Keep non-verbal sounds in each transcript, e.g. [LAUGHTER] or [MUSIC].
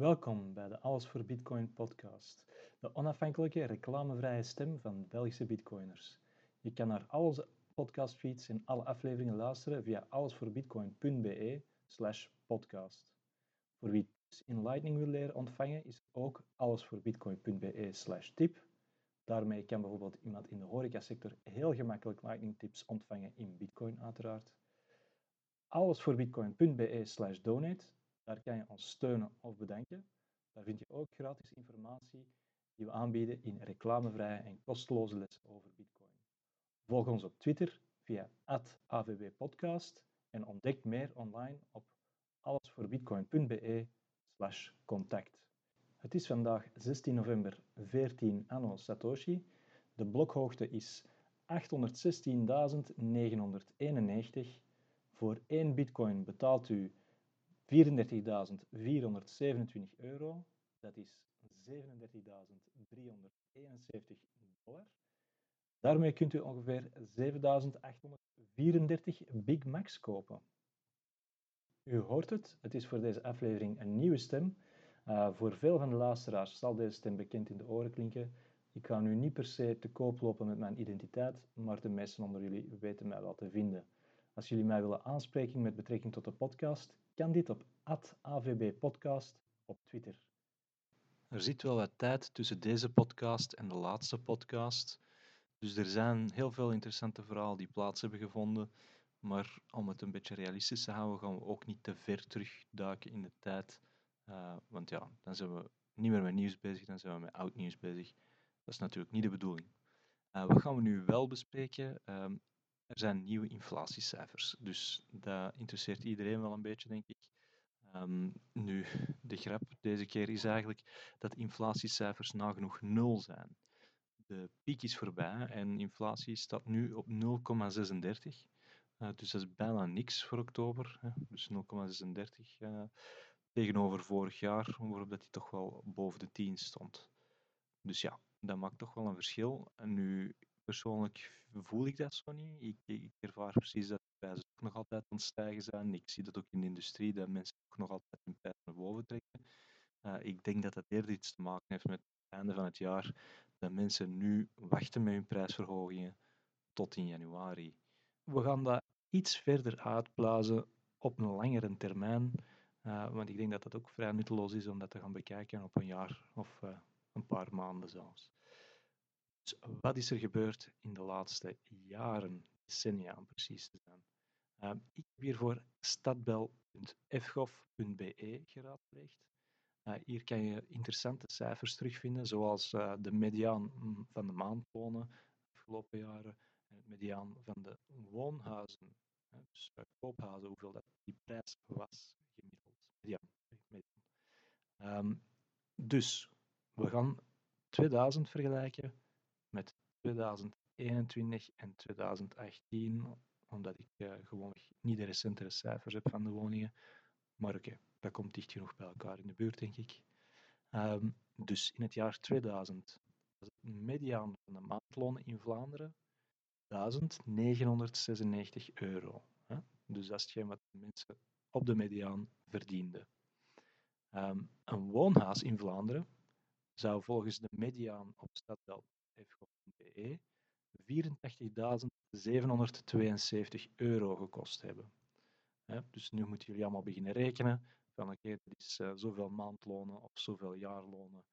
Welkom bij de Alles voor Bitcoin podcast, de onafhankelijke reclamevrije stem van Belgische bitcoiners. Je kan naar al onze podcastfeeds en alle afleveringen luisteren via allesvoorbitcoin.be slash podcast. Voor wie tips in Lightning wil leren ontvangen, is ook allesvoorbitcoin.be slash tip. Daarmee kan bijvoorbeeld iemand in de horecasector heel gemakkelijk Lightning tips ontvangen in Bitcoin uiteraard. Allesvoorbitcoin.be slash donate daar kan je ons steunen of bedanken. Daar vind je ook gratis informatie die we aanbieden in reclamevrije en kosteloze lessen over Bitcoin. Volg ons op Twitter via avbpodcast en ontdek meer online op allesvoorbitcoin.be slash contact. Het is vandaag 16 november 14 anno Satoshi. De blokhoogte is 816.991. Voor 1 bitcoin betaalt u 34.427 euro, dat is 37.371 dollar. Daarmee kunt u ongeveer 7.834 Big Macs kopen. U hoort het, het is voor deze aflevering een nieuwe stem. Uh, voor veel van de luisteraars zal deze stem bekend in de oren klinken. Ik ga nu niet per se te koop lopen met mijn identiteit, maar de meesten onder jullie weten mij wel te vinden. Als jullie mij willen aanspreken met betrekking tot de podcast, kan dit op @avbpodcast op Twitter. Er zit wel wat tijd tussen deze podcast en de laatste podcast. Dus er zijn heel veel interessante verhalen die plaats hebben gevonden. Maar om het een beetje realistisch te houden, gaan we ook niet te ver terugduiken in de tijd. Uh, want ja, dan zijn we niet meer met nieuws bezig, dan zijn we met oud nieuws bezig. Dat is natuurlijk niet de bedoeling. Uh, wat gaan we nu wel bespreken? Uh, er zijn nieuwe inflatiecijfers. Dus dat interesseert iedereen wel een beetje, denk ik. Um, nu, de grap deze keer is eigenlijk dat inflatiecijfers nagenoeg nul zijn. De piek is voorbij en inflatie staat nu op 0,36. Uh, dus dat is bijna niks voor oktober. Hè. Dus 0,36 uh, tegenover vorig jaar, waarop dat hij toch wel boven de 10 stond. Dus ja, dat maakt toch wel een verschil. En nu, persoonlijk voel ik dat zo niet. Ik, ik ervaar precies dat de prijzen nog altijd aan het stijgen zijn. Ik zie dat ook in de industrie, dat mensen nog altijd hun prijzen naar boven trekken. Uh, ik denk dat dat eerder iets te maken heeft met het einde van het jaar, dat mensen nu wachten met hun prijsverhogingen tot in januari. We gaan dat iets verder uitblazen op een langere termijn, uh, want ik denk dat dat ook vrij nutteloos is om dat te gaan bekijken op een jaar of uh, een paar maanden zelfs. Wat is er gebeurd in de laatste jaren, decennia om precies te zijn? Uh, ik heb hiervoor stadbel.fgov.be geraadpleegd. Uh, hier kan je interessante cijfers terugvinden, zoals uh, de mediaan van de maandlonen afgelopen jaren en het mediaan van de woonhuizen, dus koophuizen, hoeveel dat die prijs was gemiddeld. Mediaan. Um, dus we gaan 2000 vergelijken met 2021 en 2018, omdat ik uh, gewoon niet de recentere cijfers heb van de woningen. Maar oké, dat komt dicht genoeg bij elkaar in de buurt, denk ik. Um, dus in het jaar 2000 was het mediaan van de maandlonen in Vlaanderen 1996 euro. Hè? Dus dat is hetgeen wat de mensen op de mediaan verdienden. Um, een woonhuis in Vlaanderen zou volgens de mediaan op stadbel fgo.be 84.772 euro gekost hebben. dus nu moeten jullie allemaal beginnen rekenen van oké, dat is uh, zoveel maandlonen of zoveel jaarlonen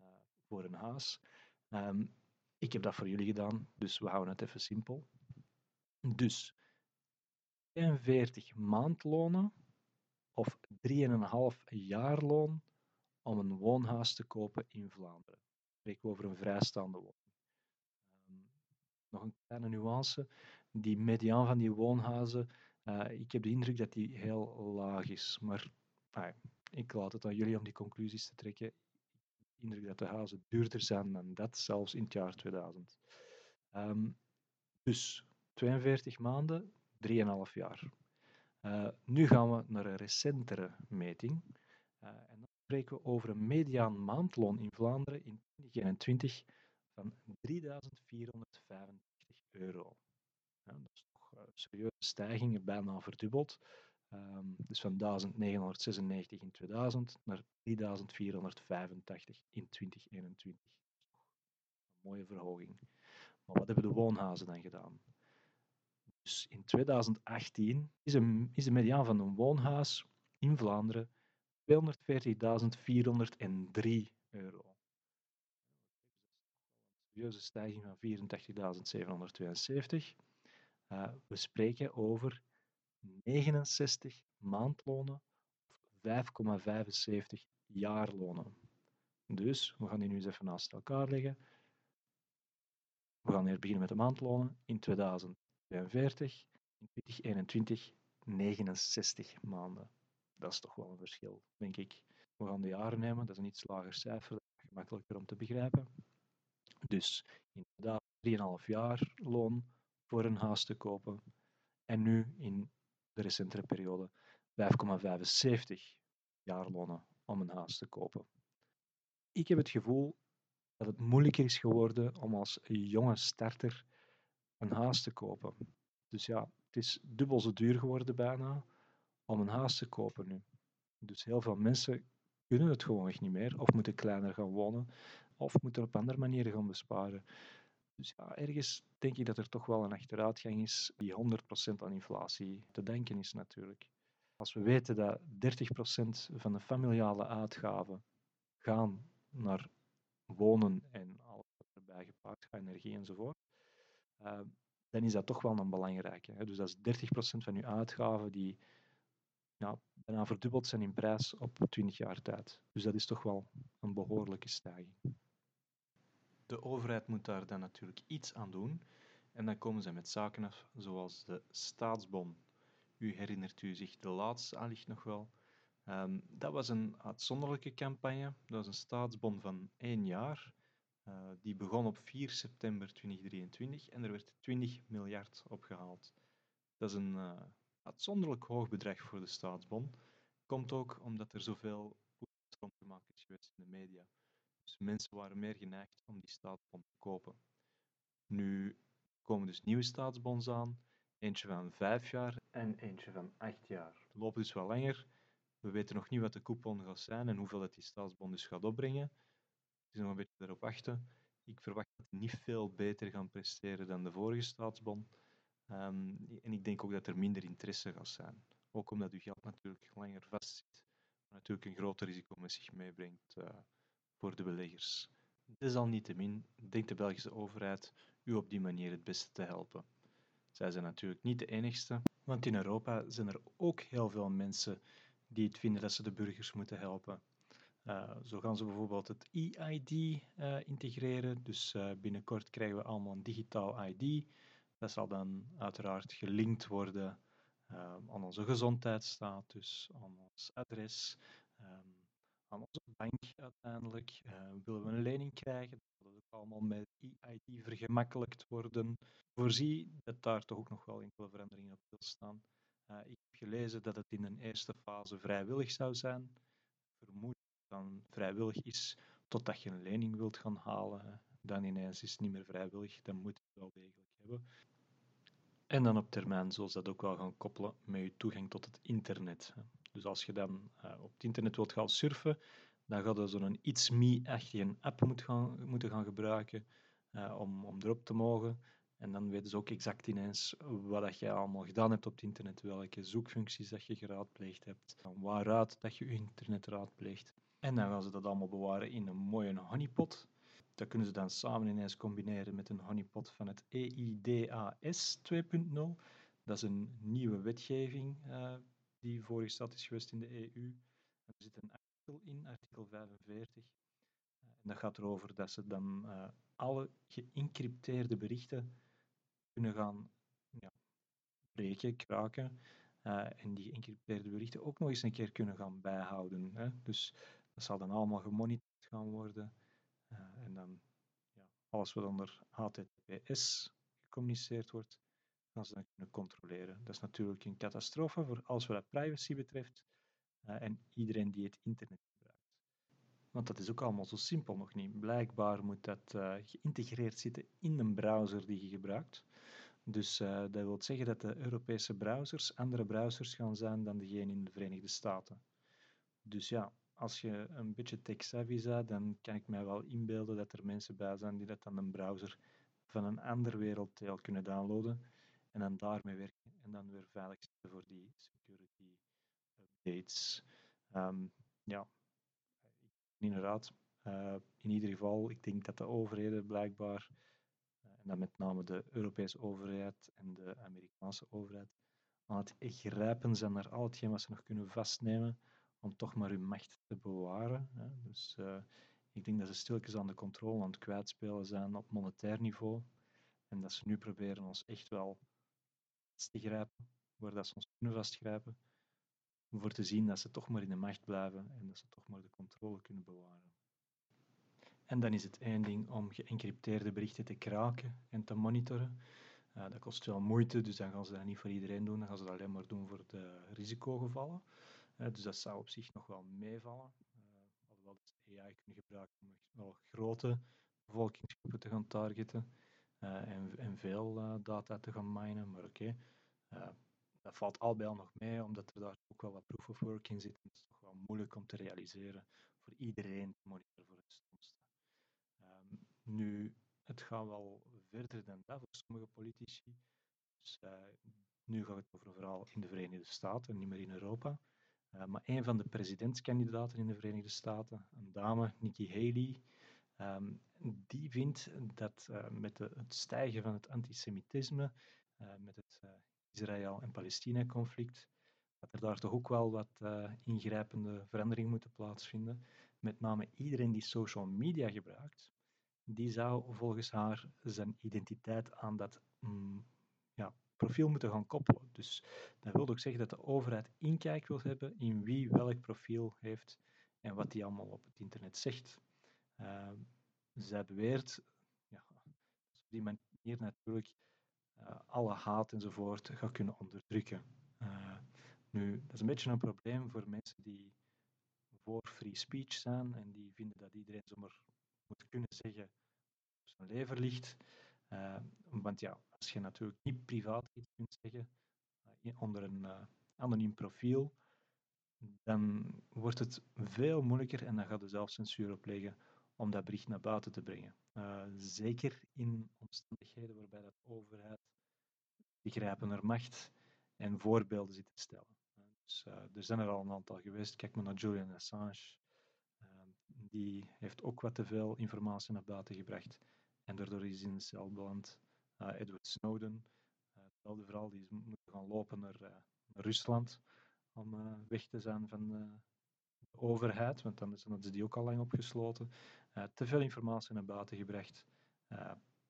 uh, voor een huis. Um, ik heb dat voor jullie gedaan, dus we houden het even simpel. Dus 42 maandlonen of 3,5 jaarloon om een woonhuis te kopen in Vlaanderen. Ik spreek over een vrijstaande woning nog een kleine nuance. Die mediaan van die woonhuizen, uh, ik heb de indruk dat die heel laag is. Maar ik laat het aan jullie om die conclusies te trekken. Ik heb de indruk dat de huizen duurder zijn dan dat, zelfs in het jaar 2000. Um, dus 42 maanden, 3,5 jaar. Uh, nu gaan we naar een recentere meting. Uh, en dan spreken we over een mediaan maandloon in Vlaanderen in 2021 van 3.485 euro. Ja, dat is toch een serieuze stijging, bijna verdubbeld. Ehm, dus van 1996 in 2000 naar 3485 in 2021. Een mooie verhoging. Maar wat hebben de woonhazen dan gedaan? Dus in 2018 is, een, is de mediaan van een woonhuis in Vlaanderen 240.403 euro. Serieuze stijging van 84.772. Uh, we spreken over 69 maandlonen of 5,75 jaarlonen. Dus we gaan die nu eens even naast elkaar leggen. We gaan hier beginnen met de maandlonen in 2042, in 2021 69 maanden. Dat is toch wel een verschil, denk ik. We gaan de jaren nemen, dat is een iets lager cijfer, gemakkelijker om te begrijpen. Dus inderdaad 3,5 jaar loon voor een huis te kopen. En nu in de recentere periode 5,75 jaar lonen om een huis te kopen. Ik heb het gevoel dat het moeilijker is geworden om als jonge starter een huis te kopen. Dus ja, het is dubbel zo duur geworden bijna om een huis te kopen nu. Dus heel veel mensen kunnen het gewoon echt niet meer, of moeten kleiner gaan wonen, of moeten op andere manieren gaan besparen. Dus ja, ergens denk ik dat er toch wel een achteruitgang is die 100% aan inflatie te denken is natuurlijk. Als we weten dat 30% van de familiale uitgaven gaan naar wonen en alles wat erbij gepaard gaat, energie enzovoort, uh, dan is dat toch wel een belangrijke. Hè? Dus dat is 30% van uw uitgaven die ja, bijna verdubbeld zijn in prijs op 20 jaar tijd. Dus dat is toch wel een behoorlijke stijging. De overheid moet daar dan natuurlijk iets aan doen. En dan komen ze met zaken af, zoals de staatsbon. U herinnert u zich de laatste allicht nog wel. Um, dat was een uitzonderlijke campagne. Dat was een staatsbon van één jaar. Uh, die begon op 4 september 2023 en er werd 20 miljard opgehaald. Dat is een uh, uitzonderlijk hoog bedrag voor de staatsbon. Komt ook omdat er zoveel rond gemaakt is geweest in de media. Dus mensen waren meer geneigd om die staatsbond te kopen. Nu komen dus nieuwe staatsbonds aan, eentje van vijf jaar en eentje van acht jaar. Die lopen dus wel langer. We weten nog niet wat de coupon gaat zijn en hoeveel het die staatsbond dus gaat opbrengen. Dus nog een beetje erop wachten. Ik verwacht dat die niet veel beter gaan presteren dan de vorige staatsbond. Um, en ik denk ook dat er minder interesse gaat zijn. Ook omdat uw geld natuurlijk langer vastzit, maar natuurlijk een groter risico met zich meebrengt. Uh, voor de beleggers. Desalniettemin denkt de Belgische overheid u op die manier het beste te helpen. Zij zijn natuurlijk niet de enigste, want in Europa zijn er ook heel veel mensen die het vinden dat ze de burgers moeten helpen. Uh, zo gaan ze bijvoorbeeld het EID uh, integreren. Dus uh, binnenkort krijgen we allemaal een digitaal ID. Dat zal dan uiteraard gelinkt worden aan onze gezondheidsstatus, aan ons adres. Um, aan onze bank uiteindelijk. Uh, willen we een lening krijgen, dat ook allemaal met EID vergemakkelijkt worden. Voorzie dat daar toch ook nog wel enkele veranderingen op wil staan. Uh, ik heb gelezen dat het in een eerste fase vrijwillig zou zijn. Vermoed het dan vrijwillig is totdat je een lening wilt gaan halen. Dan ineens is het niet meer vrijwillig, dan moet je het wel degelijk hebben. En dan op termijn zullen ze dat ook wel gaan koppelen met je toegang tot het internet. Dus als je dan uh, op het internet wilt gaan surfen, dan ga je zo'n It's Me-achtige app moet gaan, moeten gaan gebruiken uh, om, om erop te mogen. En dan weten ze ook exact ineens wat dat je allemaal gedaan hebt op het internet, welke zoekfuncties dat je geraadpleegd hebt, waaruit dat je internet raadpleegt. En dan gaan ze dat allemaal bewaren in een mooie honeypot. Dat kunnen ze dan samen ineens combineren met een honeypot van het EIDAS 2.0. Dat is een nieuwe wetgeving uh, die voorgesteld is geweest in de EU. Er zit een artikel in, artikel 45. Eh, en dat gaat erover dat ze dan uh, alle geïncrypteerde berichten kunnen gaan ja, breken, kraken. Uh, en die geïncrypteerde berichten ook nog eens een keer kunnen gaan bijhouden. Hè. Dus dat zal dan allemaal gemonitord gaan worden. en dan ja, alles wat onder HTTPS gecommuniceerd wordt, gaan ze dan kunnen controleren. Dat is natuurlijk een catastrofe voor alles wat privacy betreft uh, en iedereen die het internet gebruikt. Want dat is ook allemaal zo simpel nog niet. Blijkbaar moet dat uh, geïntegreerd zitten in een browser die je gebruikt. Dus uh, dat wil zeggen dat de Europese browsers andere browsers gaan zijn dan degene in de Verenigde Staten. Dus ja, als je een beetje tech-savvy dan kan ik mij wel inbeelden dat er mensen bij zijn die dat dan een browser van een ander werelddeel kunnen downloaden en dan daarmee werken en dan weer veilig zetten voor die security updates. Um, ja, inderdaad, uh, in ieder geval, ik denk dat de overheden blijkbaar, uh, en dan met name de Europese overheid en de Amerikaanse overheid, aan het grijpen zijn naar al hetgeen wat ze nog kunnen vastnemen om toch maar hun macht te bewaren. Hè. Dus uh, ik denk dat ze stilletjes aan de controle aan het kwijtspelen zijn op monetair niveau. En dat ze nu proberen ons echt wel te grijpen, waar dat ze ons kunnen vastgrijpen, voor te zien dat ze toch maar in de macht blijven en dat ze toch maar de controle kunnen bewaren. En dan is het één ding om geëncrypteerde berichten te kraken en te monitoren. Uh, dat kost veel moeite, dus dan gaan ze dat niet voor iedereen doen, dan gaan ze dat alleen maar doen voor de risicogevallen. Uh, dus dat zou op zich nog wel meevallen. Uh, alhoewel ze AI kunnen gebruiken om wel grote bevolkingsgroepen te gaan targeten en, en, veel data te gaan minen, maar oké. Dat valt al bij al nog mee, omdat er daar ook wel wat proof of work in zit. Het is toch wel moeilijk om te realiseren voor iedereen te monitoren voor het. Um, nu, het gaat wel verder dan dat voor sommige politici. Dus, uh, nu gaat het over verhaal in de Verenigde Staten, niet meer in Europa. Uh, maar een van de presidentskandidaten in de Verenigde Staten, een dame, Nikki Haley, um, die vindt dat met het stijgen van het antisemitisme, met het Israël- en Palestina-conflict, dat er daar toch ook wel wat uh, ingrijpende veranderingen moeten plaatsvinden. Met name iedereen die social media gebruikt, die zou volgens haar zijn identiteit aan dat mm, ja, profiel moeten gaan koppelen. Dus dat wil ook zeggen dat de overheid inkijk wil hebben in wie welk profiel heeft en wat die allemaal op het internet zegt. Uh, zij beweert, ja, op die manier natuurlijk alle haat enzovoort gaat kunnen onderdrukken. Uh, nu, dat is een beetje een probleem voor mensen die voor free speech zijn en die vinden dat iedereen zomaar moet kunnen zeggen op zijn lever ligt. Uh, want ja, als je natuurlijk niet privaat iets kunt zeggen onder een anoniem profiel, dan wordt het veel moeilijker en dan gaat er zelfs censuur op leggen om dat bericht naar buiten te brengen. Uh, zeker in omstandigheden waarbij dat overheid grijpen naar macht en voorbeelden zit te stellen. Dus, uh, er zijn er al een aantal geweest. Kijk maar naar Julian Assange. Die heeft ook wat te veel informatie naar buiten gebracht en daardoor is in de cel beland. Edward Snowden, hetzelfde verhaal, die is moeten gaan lopen naar, naar Rusland om weg te zijn van de overheid, want dan hadden ze die ook al lang opgesloten. te veel informatie naar buiten gebracht.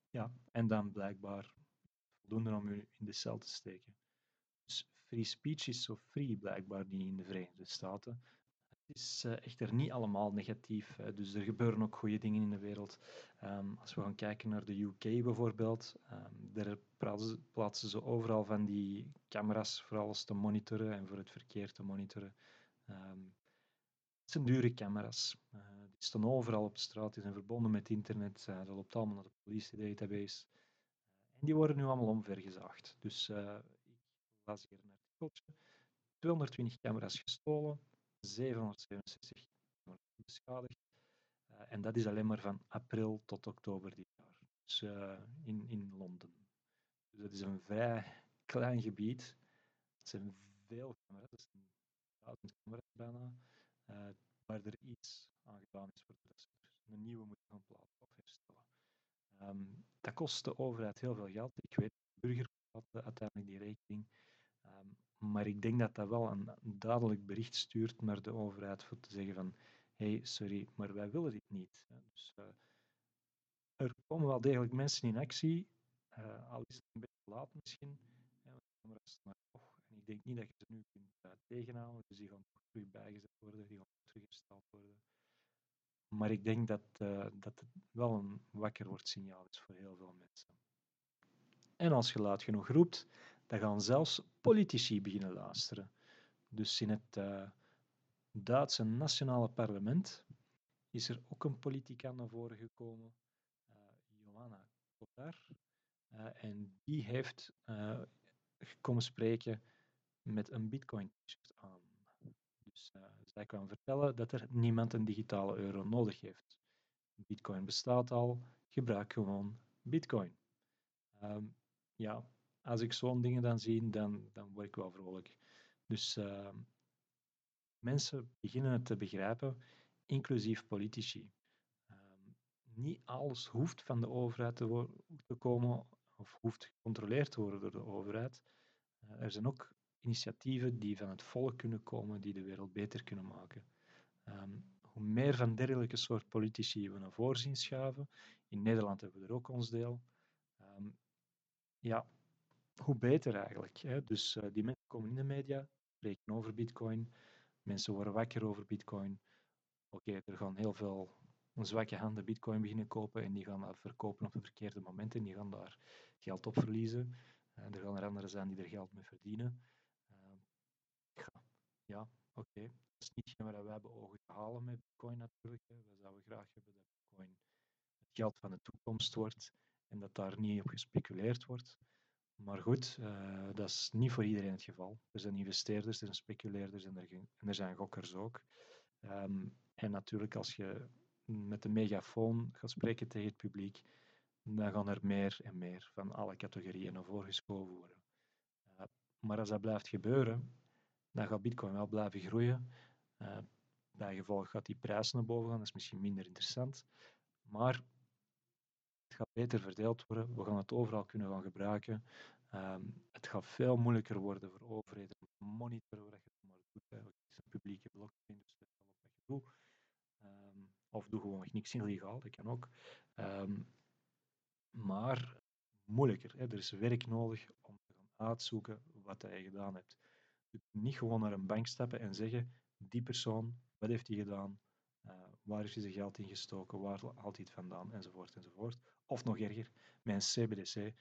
ja, en dan blijkbaar voldoende om u in de cel te steken. Dus free speech is zo free blijkbaar niet in de Verenigde Staten. Het is uh, echter niet allemaal negatief. Dus er gebeuren ook goede dingen in de wereld. Um, als we gaan kijken naar de UK bijvoorbeeld, um, daar plaatsen, ze overal van die camera's voor alles te monitoren en voor het verkeer te monitoren. Um, het zijn dure camera's. Uh, die staan overal op de straat, die zijn verbonden met internet. Uh, dat loopt allemaal naar de police database die worden nu allemaal omvergezaagd. Dus uh, ik las hier een artikeltje. 220 camera's gestolen, 767 beschadigd. Uh, en dat is alleen maar van april tot oktober dit jaar. Dus uh, in, in Londen. Dus dat is een vrij klein gebied. Het zijn veel camera's, duizend camera's bijna, waar er iets aan gedaan is voordat ze een nieuwe moeten gaan plaatsen of herstellen. Um, dat kost de overheid heel veel geld. Ik weet, de burger betaalt uiteindelijk die rekening. Um, maar ik denk dat dat wel een, duidelijk bericht stuurt naar de overheid voor te zeggen van hey, sorry, maar wij willen dit niet. Dus uh, er komen wel degelijk mensen in actie, uh, al is het een beetje laat misschien, ja, maar ik denk niet dat je ze nu kunt uh, tegenhouden, dus die gaan toch terug bijgezet worden, die gaan teruggesteld worden. Maar ik denk dat, uh, dat het wel een wakker wordt signaal is voor heel veel mensen. En als je luid genoeg roept, dan gaan zelfs politici beginnen luisteren. Dus in het uh, Duitse nationale parlement is er ook een politica naar voren gekomen, Johanna Kotar. En die heeft komen spreken met een Bitcoin-t-shirt aan. Dus uh, zij kwam vertellen dat er niemand een digitale euro nodig heeft. Bitcoin bestaat al, gebruik gewoon Bitcoin. Um, ja, als ik zo'n dingen dan zie, dan, dan word ik wel vrolijk. Dus uh, mensen beginnen het te begrijpen, inclusief politici. Uh, niet alles hoeft van de overheid te, komen of hoeft gecontroleerd te worden door de overheid. Uh, er zijn ook initiatieven die van het volk kunnen komen, die de wereld beter kunnen maken. Um, hoe meer van dergelijke soort politici we naar voren zien schuiven, in Nederland hebben we er ook ons deel, um, ja, hoe beter eigenlijk. Hè? Dus uh, die mensen komen in de media, spreken over bitcoin, mensen worden wakker over bitcoin. Oké, er gaan heel veel zwakke handen bitcoin beginnen kopen en die gaan dat verkopen op de verkeerde momenten, die gaan daar geld op verliezen. Uh, er gaan er anderen zijn die er geld mee verdienen. Ja, oké. Dat is niet wat wij ogen te halen met bitcoin natuurlijk. We zouden graag hebben dat bitcoin het geld van de toekomst wordt en dat daar niet op gespeculeerd wordt. Maar goed, uh, dat is niet voor iedereen het geval. Er zijn investeerders, er zijn speculeerders en er, en er zijn gokkers ook. Um, en natuurlijk, als je met de megafoon gaat spreken tegen het publiek, dan gaan er meer en meer van alle categorieën naar voren geschoven worden. Uh, maar als dat blijft gebeuren, dan gaat Bitcoin wel blijven groeien. Uh, bij gevolg gaat die prijs naar boven gaan, dat is misschien minder interessant. Maar het gaat beter verdeeld worden. We gaan het overal kunnen gaan gebruiken. Um, het gaat veel moeilijker worden voor overheden om te monitoren wat je maar doet. Het is een publieke blockchain, dus let wel wat je doet. Um, of doe gewoon niks illegaal, dat kan ook. Um, maar moeilijker. Hè. Er is werk nodig om te gaan uitzoeken wat je gedaan hebt. Kunt niet gewoon naar een bank stappen en zeggen: die persoon, wat heeft hij gedaan? Uh, waar heeft hij zijn geld in gestoken? Waar haalt hij het vandaan? Enzovoort, enzovoort. Of nog erger, met een CBDC,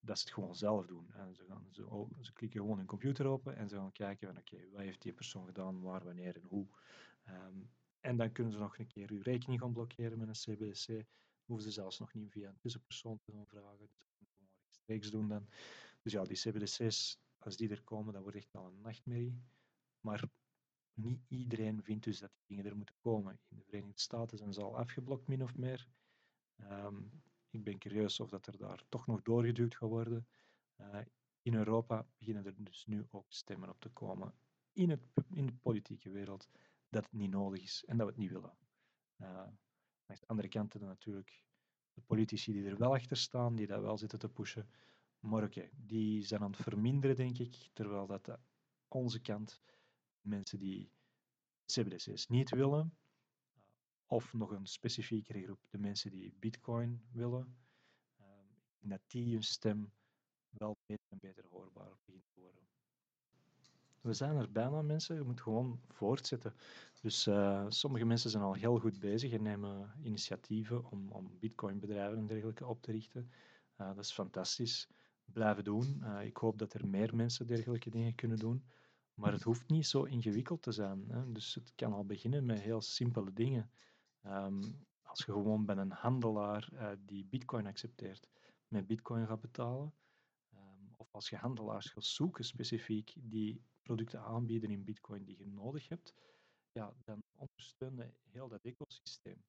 dat ze het gewoon zelf doen. En ze, gaan, ze, ze klikken gewoon hun computer open en ze gaan kijken van oké, wat heeft die persoon gedaan, waar, wanneer en hoe. Um, en dan kunnen ze nog een keer uw rekening gaan blokkeren met een CBDC. Hoeven ze zelfs nog niet via een tussenpersoon te gaan vragen. Dus dat kunnen ze gewoon rechtstreeks doen dan. Dus ja, die CBDC's, als die er komen, dat wordt echt al een nachtmerrie. Maar niet iedereen vindt dus dat die dingen er moeten komen. In de Verenigde Staten zijn ze al afgeblokt, min of meer. Um, ik ben curieus of dat er daar toch nog doorgeduwd gaat worden. Uh, in Europa beginnen er dus nu ook stemmen op te komen in, het, in de politieke wereld dat het niet nodig is en dat we het niet willen. Uh, aan de andere kant natuurlijk de politici die er wel achter staan, die dat wel zitten te pushen. Maar die zijn aan het verminderen, denk ik, terwijl dat onze kant, mensen die CBDC's niet willen, of nog een specifiekere groep, de mensen die Bitcoin willen, um, dat die hun stem wel beter en beter hoorbaar begint te worden. We zijn er bijna mensen, je moet gewoon voortzetten. Dus uh, sommige mensen zijn al heel goed bezig en nemen initiatieven om, om Bitcoin-bedrijven en dergelijke op te richten. Dat is fantastisch. Blijven doen. Uh, ik hoop dat er meer mensen dergelijke dingen kunnen doen. Maar het hoeft niet zo ingewikkeld te zijn. Hè. Dus het kan al beginnen met heel simpele dingen. Um, als je gewoon bij een handelaar uh, die bitcoin accepteert, met bitcoin gaat betalen, um, of als je handelaars gaat zoeken specifiek die producten aanbieden in bitcoin die je nodig hebt, ja, dan ondersteun je heel dat ecosysteem.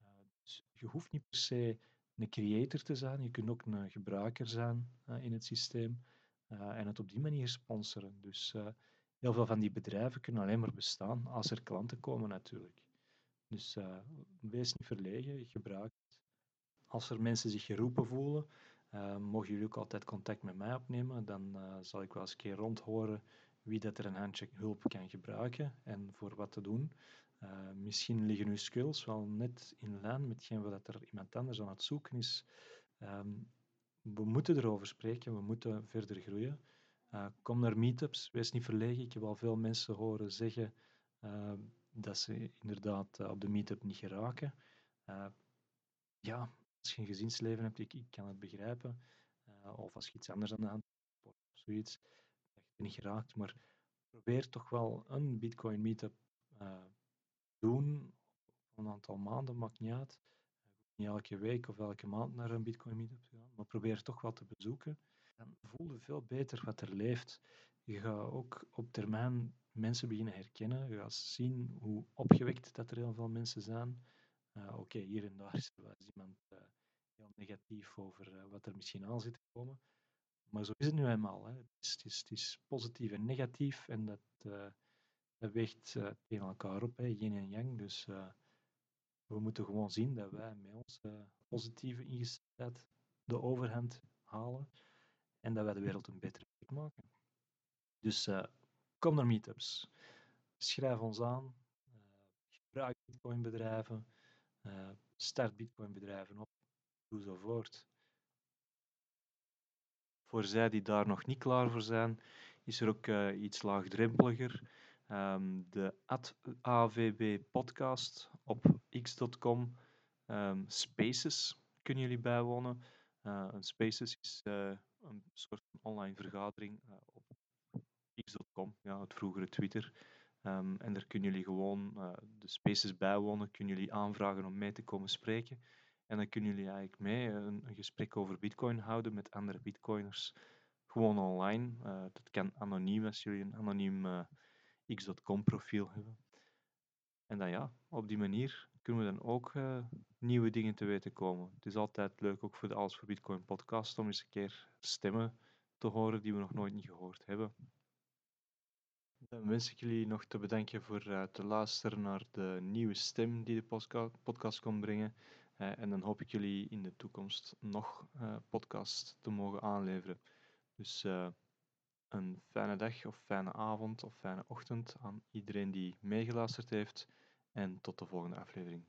Uh, dus je hoeft niet per se een creator te zijn, je kunt ook een gebruiker zijn uh, in het systeem en het op die manier sponsoren. Dus heel veel van die bedrijven kunnen alleen maar bestaan als er klanten komen natuurlijk. Dus wees niet verlegen, gebruik het. Als er mensen zich geroepen voelen, mogen jullie ook altijd contact met mij opnemen. Dan zal ik wel eens een keer rondhoren wie dat er een handje hulp kan gebruiken en voor wat te doen. Misschien liggen uw skills wel net in lijn met wat er iemand anders aan het zoeken is. Um, we moeten erover spreken, we moeten verder groeien. kom naar meetups, wees niet verlegen. Ik heb al veel mensen horen zeggen dat ze inderdaad uh, op de meetup niet geraken. Ja, als je een gezinsleven hebt, ik, ik kan het begrijpen. Of als je iets anders aan de hand hebt, of zoiets, dat je niet geraakt. Maar probeer toch wel een Bitcoin meetup doen. Een aantal maanden, maakt niet uit. niet elke week of elke maand naar een Bitcoin meetup gaan, maar probeer toch wat te bezoeken. Dan voel veel beter wat er leeft. Je gaat ook op termijn mensen beginnen herkennen. Je gaat zien hoe opgewekt dat er heel veel mensen zijn. Uh, Oké, hier en daar [LAUGHS] is iemand uh, heel negatief over uh, wat er misschien aan zit te komen. Maar zo is het nu eenmaal. Hè. Het, is, het, is, het, is, positief en negatief en dat, dat weegt tegen elkaar op, yin en yang. Dus we moeten gewoon zien dat wij met onze positieve ingesteldheid de overhand halen en dat wij de wereld een betere plek maken. Dus kom naar meetups. Schrijf ons aan. Gebruik Bitcoin-bedrijven. Start Bitcoin-bedrijven op. Doe zo voort. Voor zij die daar nog niet klaar voor zijn, is er ook iets laagdrempeliger. Um, de AVB podcast op x.com. Ehm, Spaces kunnen jullie bijwonen. Uh, een Spaces is uh, een soort online vergadering uh, op x.com, ja, het vroegere Twitter. Um, en daar kunnen jullie gewoon de Spaces bijwonen, kunnen jullie aanvragen om mee te komen spreken. En dan kunnen jullie eigenlijk mee een, een gesprek over Bitcoin houden met andere Bitcoiners. Gewoon online. dat kan anoniem als jullie een anoniem x.com profiel hebben. En dan ja, op die manier kunnen we dan ook uh, nieuwe dingen te weten komen. Het is altijd leuk, ook voor de Alles voor Bitcoin podcast, om eens een keer stemmen te horen die we nog nooit niet gehoord hebben. Dan wens ik jullie nog te bedanken voor uh, te luisteren naar de nieuwe stem die de podcast, kon brengen. Uh, en dan hoop ik jullie in de toekomst nog podcast te mogen aanleveren. Dus een fijne dag of fijne avond of fijne ochtend aan iedereen die meegeluisterd heeft. En tot de volgende aflevering.